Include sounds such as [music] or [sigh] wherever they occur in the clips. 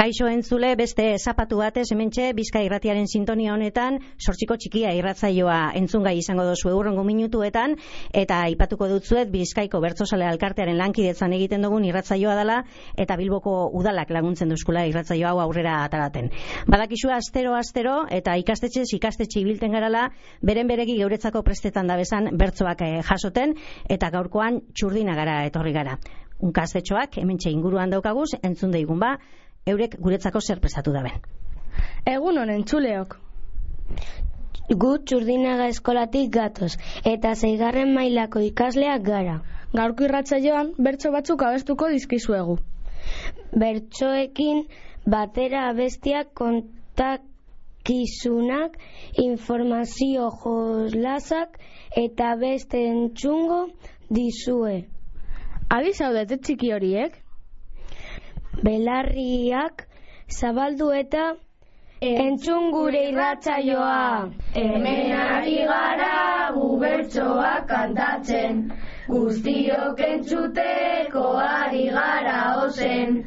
Kaixo entzule beste zapatu batez hementxe Bizkai irratiaren sintonia honetan sortziko txikia irratzaioa entzungai izango dozu eurrengo minutuetan eta aipatuko dutzuet Bizkaiko Bertsozale Alkartearen lankidetzan egiten dugun irratzaioa dela eta Bilboko udalak laguntzen duzkula irratzaio hau aurrera ataraten. Badakizu astero astero eta ikastetxez ikastetxe ibilten garala beren beregi geuretzako prestetan da bezan bertsoak eh, jasoten eta gaurkoan txurdina gara etorri gara. Unkastetxoak hementxe inguruan daukaguz entzun daigun ba eurek guretzako zer prestatu daben. Egun honen txuleok. Gu txurdinaga eskolatik gatoz, eta zeigarren mailako ikasleak gara. Gaurko irratzaioan bertso batzuk abestuko dizkizuegu. Bertsoekin batera abestiak kontakizunak, informazio joslazak eta beste entxungo dizue. Adi zaudete txiki horiek? Belarriak zabaldu eta entzun gure irratzaioa. Hemen ari gara gubertsoak kantatzen, guztiok entzuteko ari gara ozen.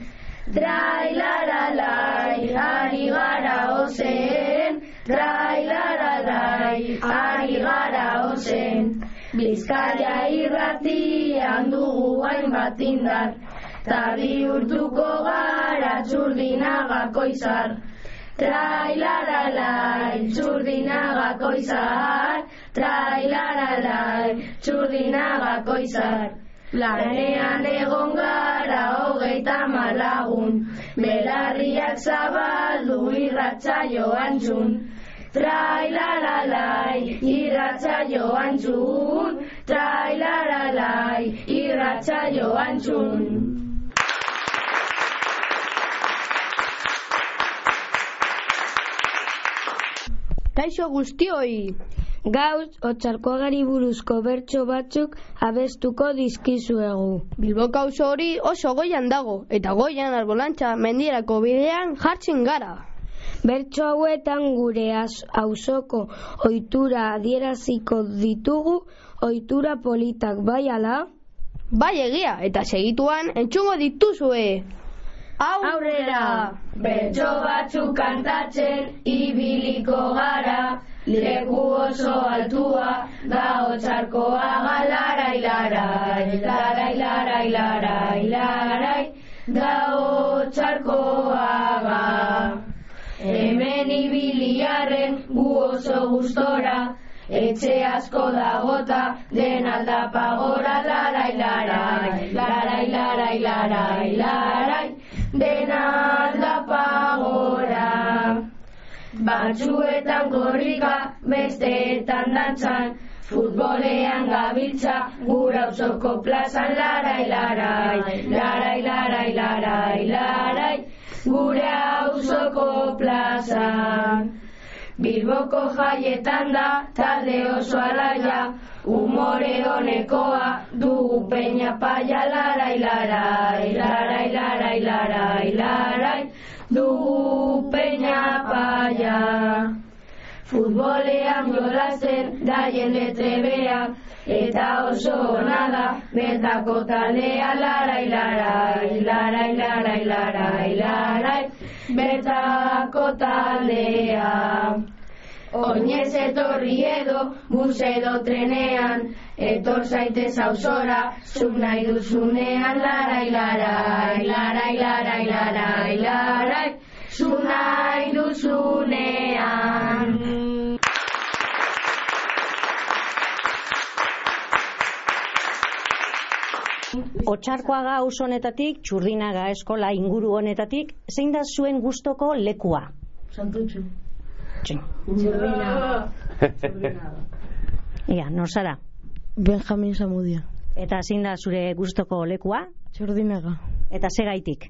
Trailaralai, ari gara ozen, trailaralai, ari gara ozen. Bizkaia irratian dugu hainbat indar, ta bihurtuko gara txurdinagako izar. Trailaralai, txurdinagako izar, trailaralai, txurdinagako izar. Lanean egon gara hogeita malagun, belarriak zabaldu irratzaio antzun. Trailaralai, irratzaio antzun, trailaralai, irratzaio antzun. Kaixo guztioi! Gauz, otxarkoagari buruzko bertso batzuk abestuko dizkizuegu. Bilboko auzo hori oso goian dago, eta goian arbolantza mendierako bidean jartzen gara. Bertso hauetan gure auzoko ohitura adieraziko ditugu, ohitura politak bai ala? Bai egia, eta segituan entzungo dituzue. Aurrera! Bertso batzuk kantatzen ibiliko gara, leku oso altua, da otxarkoa galarai larai, larai larai larai larai, da otxarkoa ga. Hemen ibiliaren gu oso gustora, etxe asko dagota, den aldapa gora larai larai, larai larai larai larai, den aldapa gora. Batzuetan korrika, besteetan dantzan, futbolean gabiltza, gura usoko plazan larai larai, larai larai larai larai, gure Bilboko jaietan da, talde oso alaia, umore honekoa, dugu peña paia larai larai, larai larai larai larai, dugu peña paia. Futbolean jolazen da jende eta oso nada, bertako taldea larai larai, larai larai larai larai, bertako taldea. Oinez etorri edo, bus edo trenean, etor zaitez auzora, zuk nahi duzunean, larai larai, larai larai larai larai, zuk nahi duzunean. Otsarkoaga auzo honetatik, txurdinaga eskola inguru honetatik, zein da zuen gustoko lekua? Santutxu. Txin. Ia, nor zara? Benjamin Samudia. Eta zein da zure gustoko lekua? Txurdinaga. Eta segaitik?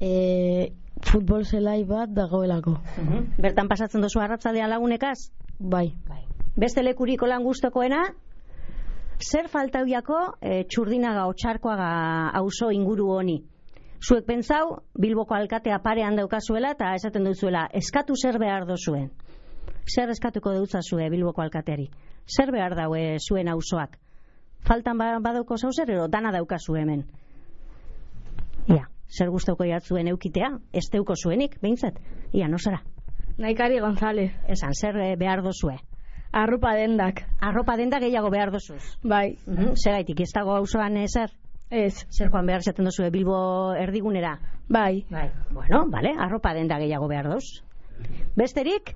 E, futbol zelai bat dagoelako. Bertan pasatzen dozu arratzaldea lagunekaz? Bai. Beste lekuriko lan gustokoena? Zer faltauiako e, txurdinaga otxarkoaga auzo inguru honi? Zuek pentsau, Bilboko alkatea parean daukazuela eta esaten duzuela, eskatu zer behar dozuen. Zer eskatuko dutzazue Bilboko alkateari? Zer behar daue zuen auzoak? Faltan ba- badauko zauzer, ero dana daukazu hemen? Ja, zer gustauko jatzuen eukitea, ez teuko zuenik, behintzat, ia, no zara? Naikari González. Esan, zer eh, behar dozue? Arrupa dendak. Arropa denda gehiago behar dozuz. Bai. Mhm, Zegaitik, ez dago auzoan eh, zer? Ez. Zer joan behar zaten dozue Bilbo erdigunera? Bai. Bai. Bueno, vale, arropa denda gehiago behar doz. Besterik,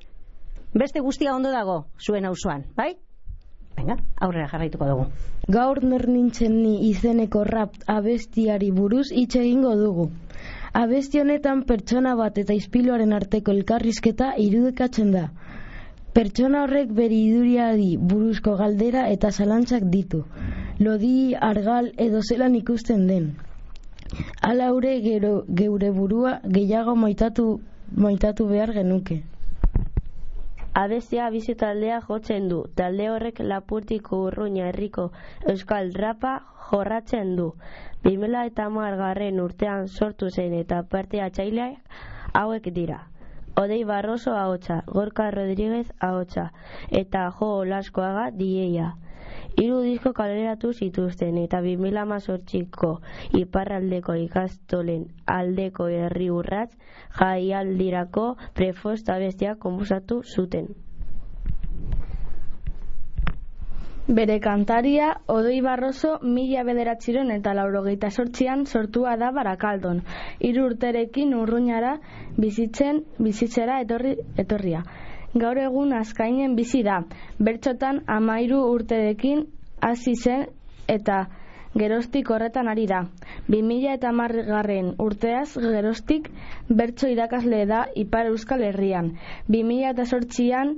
beste guztia ondo dago zuen auzoan, bai? Venga, aurrera jarraituko dugu. Gaur nor nintzen ni izeneko rap abestiari buruz hitz egingo dugu. Abesti honetan pertsona bat eta ispiluaren arteko elkarrizketa irudikatzen da. Pertsona horrek bere iduriari buruzko galdera eta zalantzak ditu. Lodi, argal edo zelan ikusten den. Hala gero, geure burua gehiago moitatu, moitatu behar genuke. Abestia bizi taldea jotzen du. Talde horrek lapurtiko urruña herriko euskal rapa jorratzen du. 2000 eta garren urtean sortu zen eta parte atxaileak hauek dira. Odei Barroso ahotsa, Gorka Rodríguez ahotsa eta Jo Olaskoaga dieia. Hiru disko kaleratu zituzten eta 2018ko iparraldeko ikastolen aldeko herri urratz jaialdirako prefost abestia konposatu zuten. Bere kantaria, Odoi Barroso, mila bederatziron eta laurogeita sortzian sortua da Barakaldon. Hiru urterekin urruñara bizitzen, bizitzera etorri, etorria. Gaur egun azkainen bizi da. Bertxotan amairu urterekin hasi zen eta gerostik horretan ari da. 2000 eta garren urteaz gerostik bertso irakasle da Ipar Euskal Herrian. 2000 eta sortzian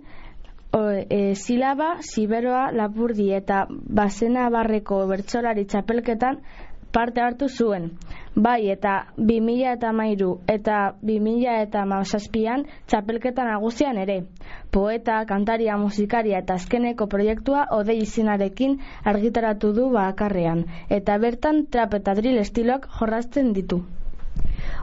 o, e, silaba, siberoa, lapurdi eta bazena barreko bertsolari txapelketan parte hartu zuen. Bai, eta 2000 eta mairu eta 2000 eta mausazpian txapelketan nagusian ere. Poeta, kantaria, musikaria eta azkeneko proiektua odei izinarekin argitaratu du bakarrean. Eta bertan trap eta drill estiloak jorrazten ditu.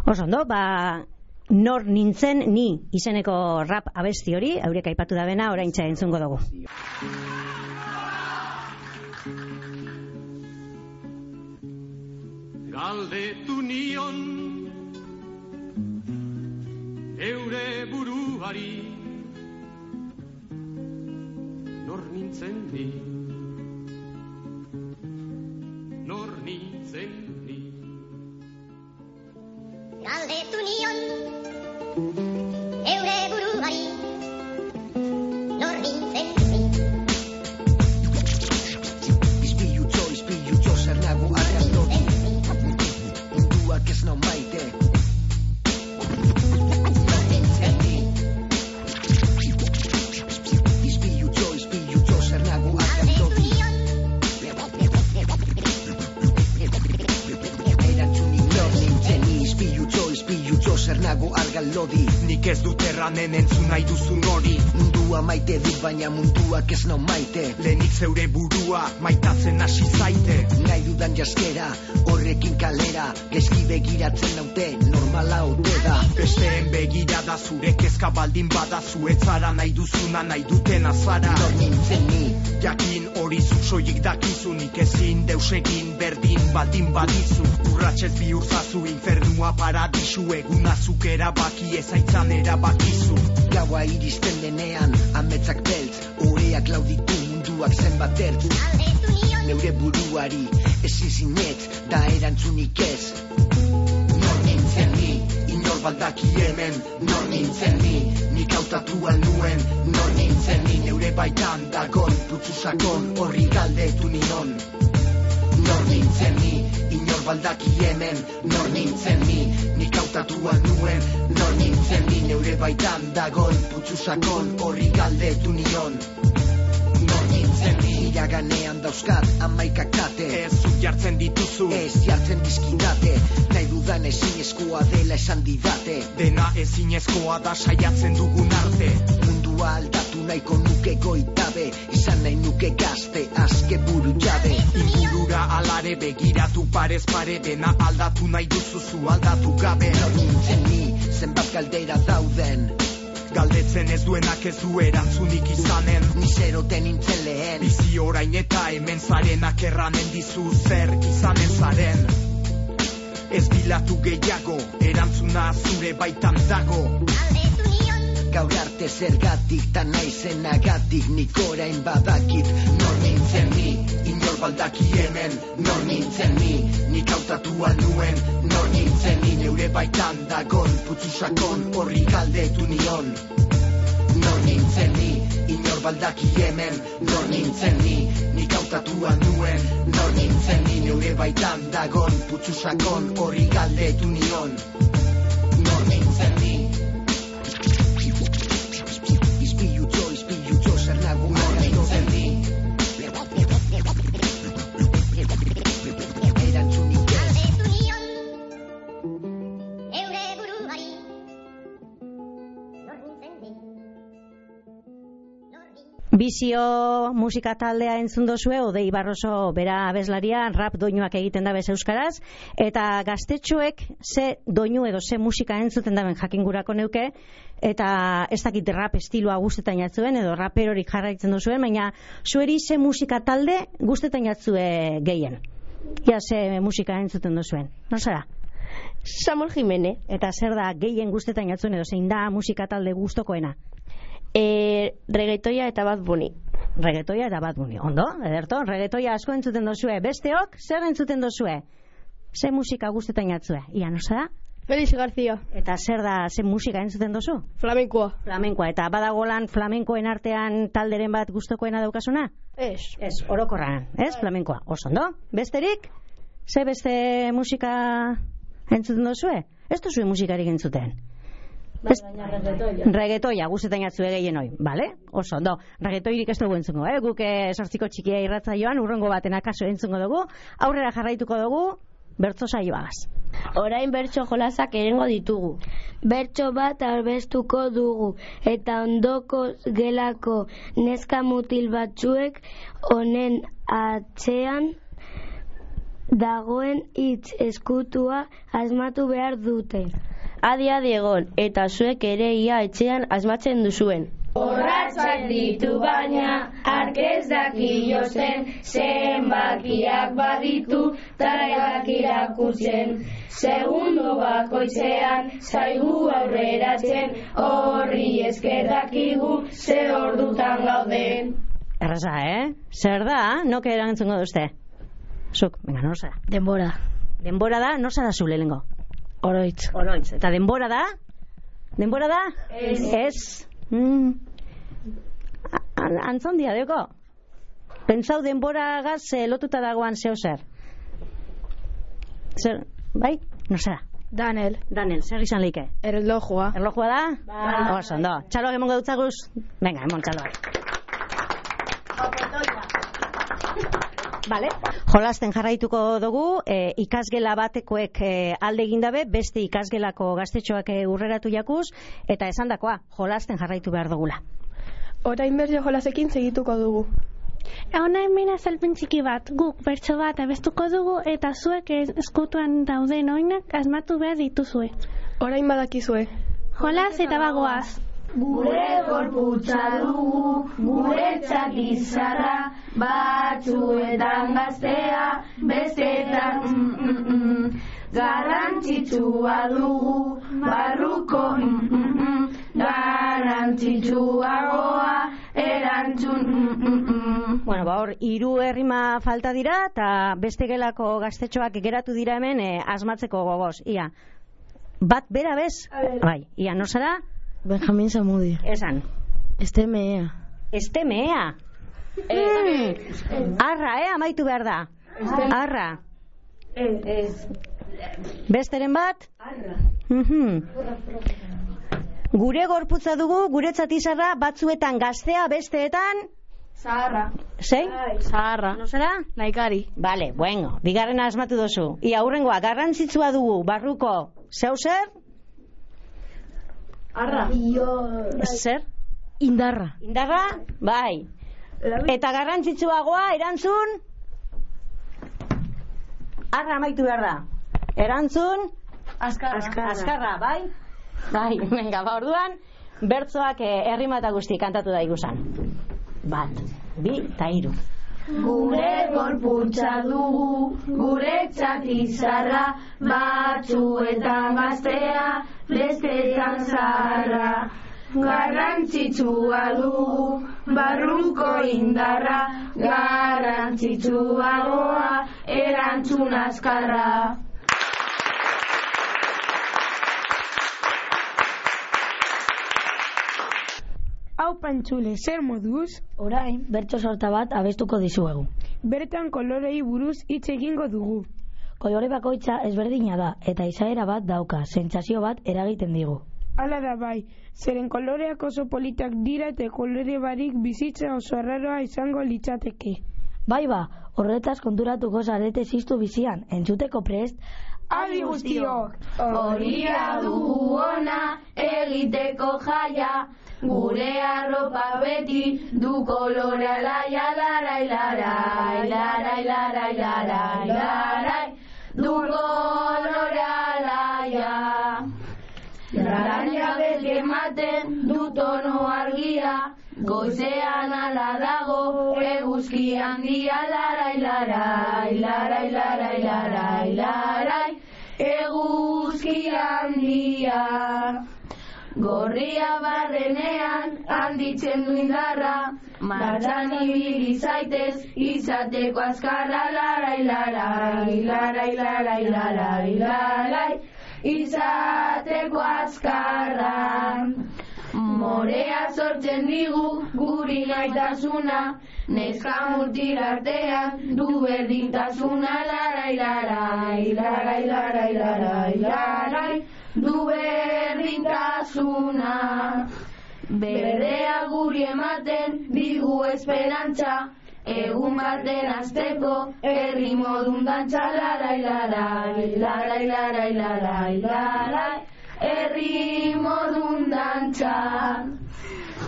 Oso ondo, ba, nor nintzen ni izeneko rap abesti hori, haurek aipatu da bena, orain entzungo dugu. Galdetu nion Eure buruari. Nor nintzen ni Nor nintzen ni. Galdetu nion burua maitatzen hasi zaite. Nahi dudan jaskera, horrekin kalera Gezki begiratzen naute, normala ote da. Besteen begirada zure kezka baldin bada Zuetzara nahi duzuna nahi duten azara. Nor nintzen ni, Jakin hori zuzoik dakizu nik ezin deus egin berdin baldin badizu. Urratxez bihurzazu infernua paradisu Egun azuk erabaki ezaitzan erabakizu. Gaua iristen denean Ametzak beltz, oreak lauditu munduak zenbat nion Neure buruari, ezin zinetz, da erantzunik ez. Nor nintzen ni, Inor baldaki hemen. Nor nintzen ni Nik hautatu nuen, nor nintzen ni Neure baitan dagon putzu sakon horri galdetu nion. Nor nintzen ni, Inor baldaki hemen. Nor nintzen ni Nik hautatua nuen. Nor nintzen ni, Neure baitan dagon putzu sakon horri galdetu nion ni Iraganean dauzkat amaikak kate. Ez zuk jartzen dituzu. Ez jartzen dizkidate Nahi dudan ezin eskoa dela esan didate. Dena ezinezkoa da saiatzen dugun arte. Mundua aldatu nahiko nuke goitabe. Izan nahi nuke gazte, azke buru jabe. Ingurura alare begiratu parez pare. Dena aldatu nahi duzuzu aldatu gabe. Nor nintzen ni, zenbat galdera dauden Galdetzen ez duenak ez du erantzunik izanen. Ni zeroten nintzen lehen Bizi orain eta hemen zarenak erranen dizu zer izanen zaren. Ez bilatu gehiago, erantzuna zure baitan dago. Gaur arte zergatik ta naizenagatik nik orain badakit nor nintzen ni Inor baldaki hemen nor nintzen ni. Nik hautatua nuen nor nintzen ni. Neure baitan dagon putzu sakon horri galdetu nion. Nor nintzen ni Inor baldaki hemen nor nintzen ni. Nik hautatua nuen nor nintzen ni. Neure baitan dagon putzu sakon horri galdetu nion Bizio musika taldea entzun dozue, Odei Barroso bera abeslaria, rap doinuak egiten dabez euskaraz, eta gaztetxoek ze doinu edo ze musika entzuten daben jakingurako neuke, eta ez dakit rap estiloa guztetan jatzuen, edo raperorik jarraitzen duzuen, baina zueri ze musika talde guztetan jatzue gehien. Ja, ze musika entzuten duzuen. No zara? Samuel Jimene. Eta zer da gehien guztetan jatzuen, edo zein da musika talde gustokoena? E, reggaetoia eta bat buni. Regetoia eta bat buni. Ondo, ederto, regetoia asko entzuten dozue. Besteok, zer entzuten dozue? Ze musika guztetan jatzue? Ia, no da? Felix García. Eta zer da, ze musika entzuten dozu? Flamenkoa. Flamenkoa. Eta badagolan flamenkoen artean talderen bat gustokoena daukasuna? Ez. Ez, orokorran, ez? Flamenkoa. Oso, ondo? Besterik? Ze beste musika entzuten dozue? Ez dozue musikarik entzuten? Ez- Regetoia, guztetan jatzue gehien hoi, bale? Oso, ondo, regetoirik ez dugu entzungo, eh? Guk eh, sortziko txikia irratza joan, urrengo baten akaso entzungo dugu, aurrera jarraituko dugu, bertzo saioagaz. Orain bertso jolasak erengo ditugu. Bertso bat arbestuko dugu eta ondoko gelako neska mutil batzuek honen atzean dagoen hitz eskutua asmatu behar dute. Adi adi egon, eta zuek ere ia etxean asmatzen duzuen. Horratzak ditu baina, arkez daki jozen, zenbakiak baditu, tareak irakurtzen. Segundo bakoitzean, zaigu aurreratzen, horri esker dakigu, ze ordutan gauden. Erraza, eh? Zer da, noke erantzungo duzte? Zuk, venga, zara? Denbora. Denbora da, nor zara zu lehenengo? Oroitz. Oroitz. Eta denbora da? Denbora da? Ez. Ez. Mm. Antzondia deko. Pentsau denbora gaz eh, lotuta dagoan zeo zer. Zer, bai? No zera. Daniel. Daniel, zer izan leike? Erlojua. Erlojua da? Bai. Oso, ondo. Txaloak emongo dutzaguz? Venga, emon txaloak. Vale. Jolasten jarraituko dugu, e, ikasgela batekoek e, alde egin dabe, beste ikasgelako gaztetxoak e, urreratu jakuz, eta esandakoa, jolasten jarraitu behar dugula. Orain bertso jolasekin segituko dugu. Hona hemen azalpen txiki bat, guk bertso bat abestuko dugu eta zuek eskutuan dauden oinak asmatu behar dituzue. Orain badakizue. Jolas eta bagoaz. Gure gorputza dugu, guretzat izarra, batzuetan gaztea, bestetan mm, mm, mm. garrantzitsua dugu, barruko mm, mm, mm. garrantzitsuagoa, erantzun mm, mm, mm. Bueno, ba hor, hiru herrima falta dira, eta beste gelako gaztetxoak geratu dira hemen e, asmatzeko gogoz. Ia, bat bera bez? Bai, ia, no zara? Benjamin Samudi. Esan. Este mea. Este mea. Mm. Arra, eh, amaitu behar da. Arra. Besteren bat? Mhm. Gure gorputza dugu, guretzat izarra, batzuetan gaztea, besteetan... Zaharra. Zein? Zaharra. No zara? Laikari. Vale, bueno, bigarren asmatu dozu. Ia, hurrengoa, garrantzitsua dugu, barruko, zeu zer? Arra. Zer? Indarra. Indarra? Bai. Eta garrantzitsuagoa, erantzun? Arra amaitu behar da. Erantzun? Azkarra. Azkarra, bai? [laughs] Bai, venga, ba, orduan, bertzoak eh, errima eta guzti kantatu da igusan. Bat, bi, eta hiru. Gure gorputza dugu, gure txatizarra, batzuetan gaztea, bestetan zaharra. Garrantzitsua dugu, barruko indarra, garrantzitsuagoa, erantzun azkarra. Hau pantzule, zer moduz? Orain, bertso sorta bat abestuko dizuegu. Bertan kolorei buruz hitz egingo dugu. Kolore bakoitza ezberdina da, eta izaera bat dauka, sentsazio bat eragiten digu. Hala da bai, zeren koloreak oso politak dira eta kolore barik bizitza oso arraroa izango litzateke. Bai ba, horretaz konturatuko zarete ziztu bizian, entzuteko prest, Adi guztiok! Horia dugu ona, egiteko jaia, gure arropa beti du kolorea laia, larai, larai, larai, larai, larai, larai, du kolorea laia. Laranja beti ematen du tono argia, goizean ala dago, eguzki handia, larai, larai, larai, larai, larai, larai, eguzki handia. Gorria barrenean handitzen du indarra, martxan ibili zaitez, izateko azkarra, larai, larai, larai, larai, larai, larai, izateko azkarra. Morea sortzen digu guri gaitasuna, neska multirartean du berdintasuna, larai, larai, larai, larai, larai, larai, du berdintasuna. Berdea guri ematen digu esperantza, egun baten azteko herri modun dantza, larai, larai, larai, larai, larai, larai, herri modun dantza.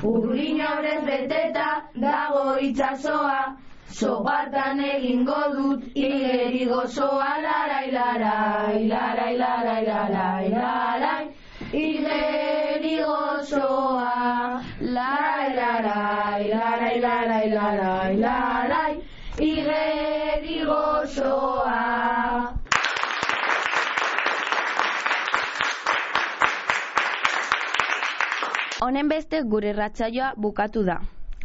Urrin aurrez beteta dago itxasoa, Sopatan egingo dut igeri gozoa, larai, larai, larai, larai, larai, larai, igeri gozoa, larai, larai, larai, larai, larai, larai, igeri gozoa. Honen beste gure ratzaioa bukatu da.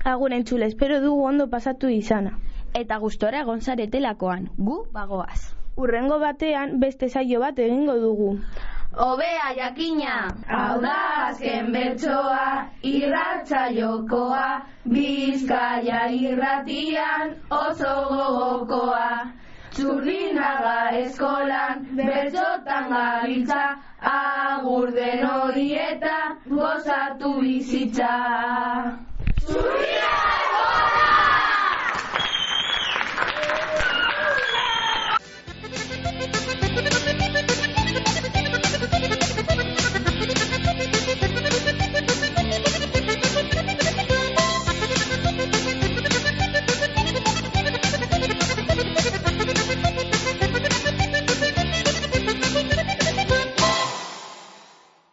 Agur entzule, espero dugu ondo pasatu izana. Eta gustora egon zaretelakoan, gu bagoaz. Urrengo batean beste saio bat egingo dugu. Obea jakina, hau da azken bertsoa, irratza jokoa, bizkaia irratian oso gogokoa. Txurdinaga eskolan, bertxotan gabiltza, agur den hori eta gozatu bizitza. Txurdinaga!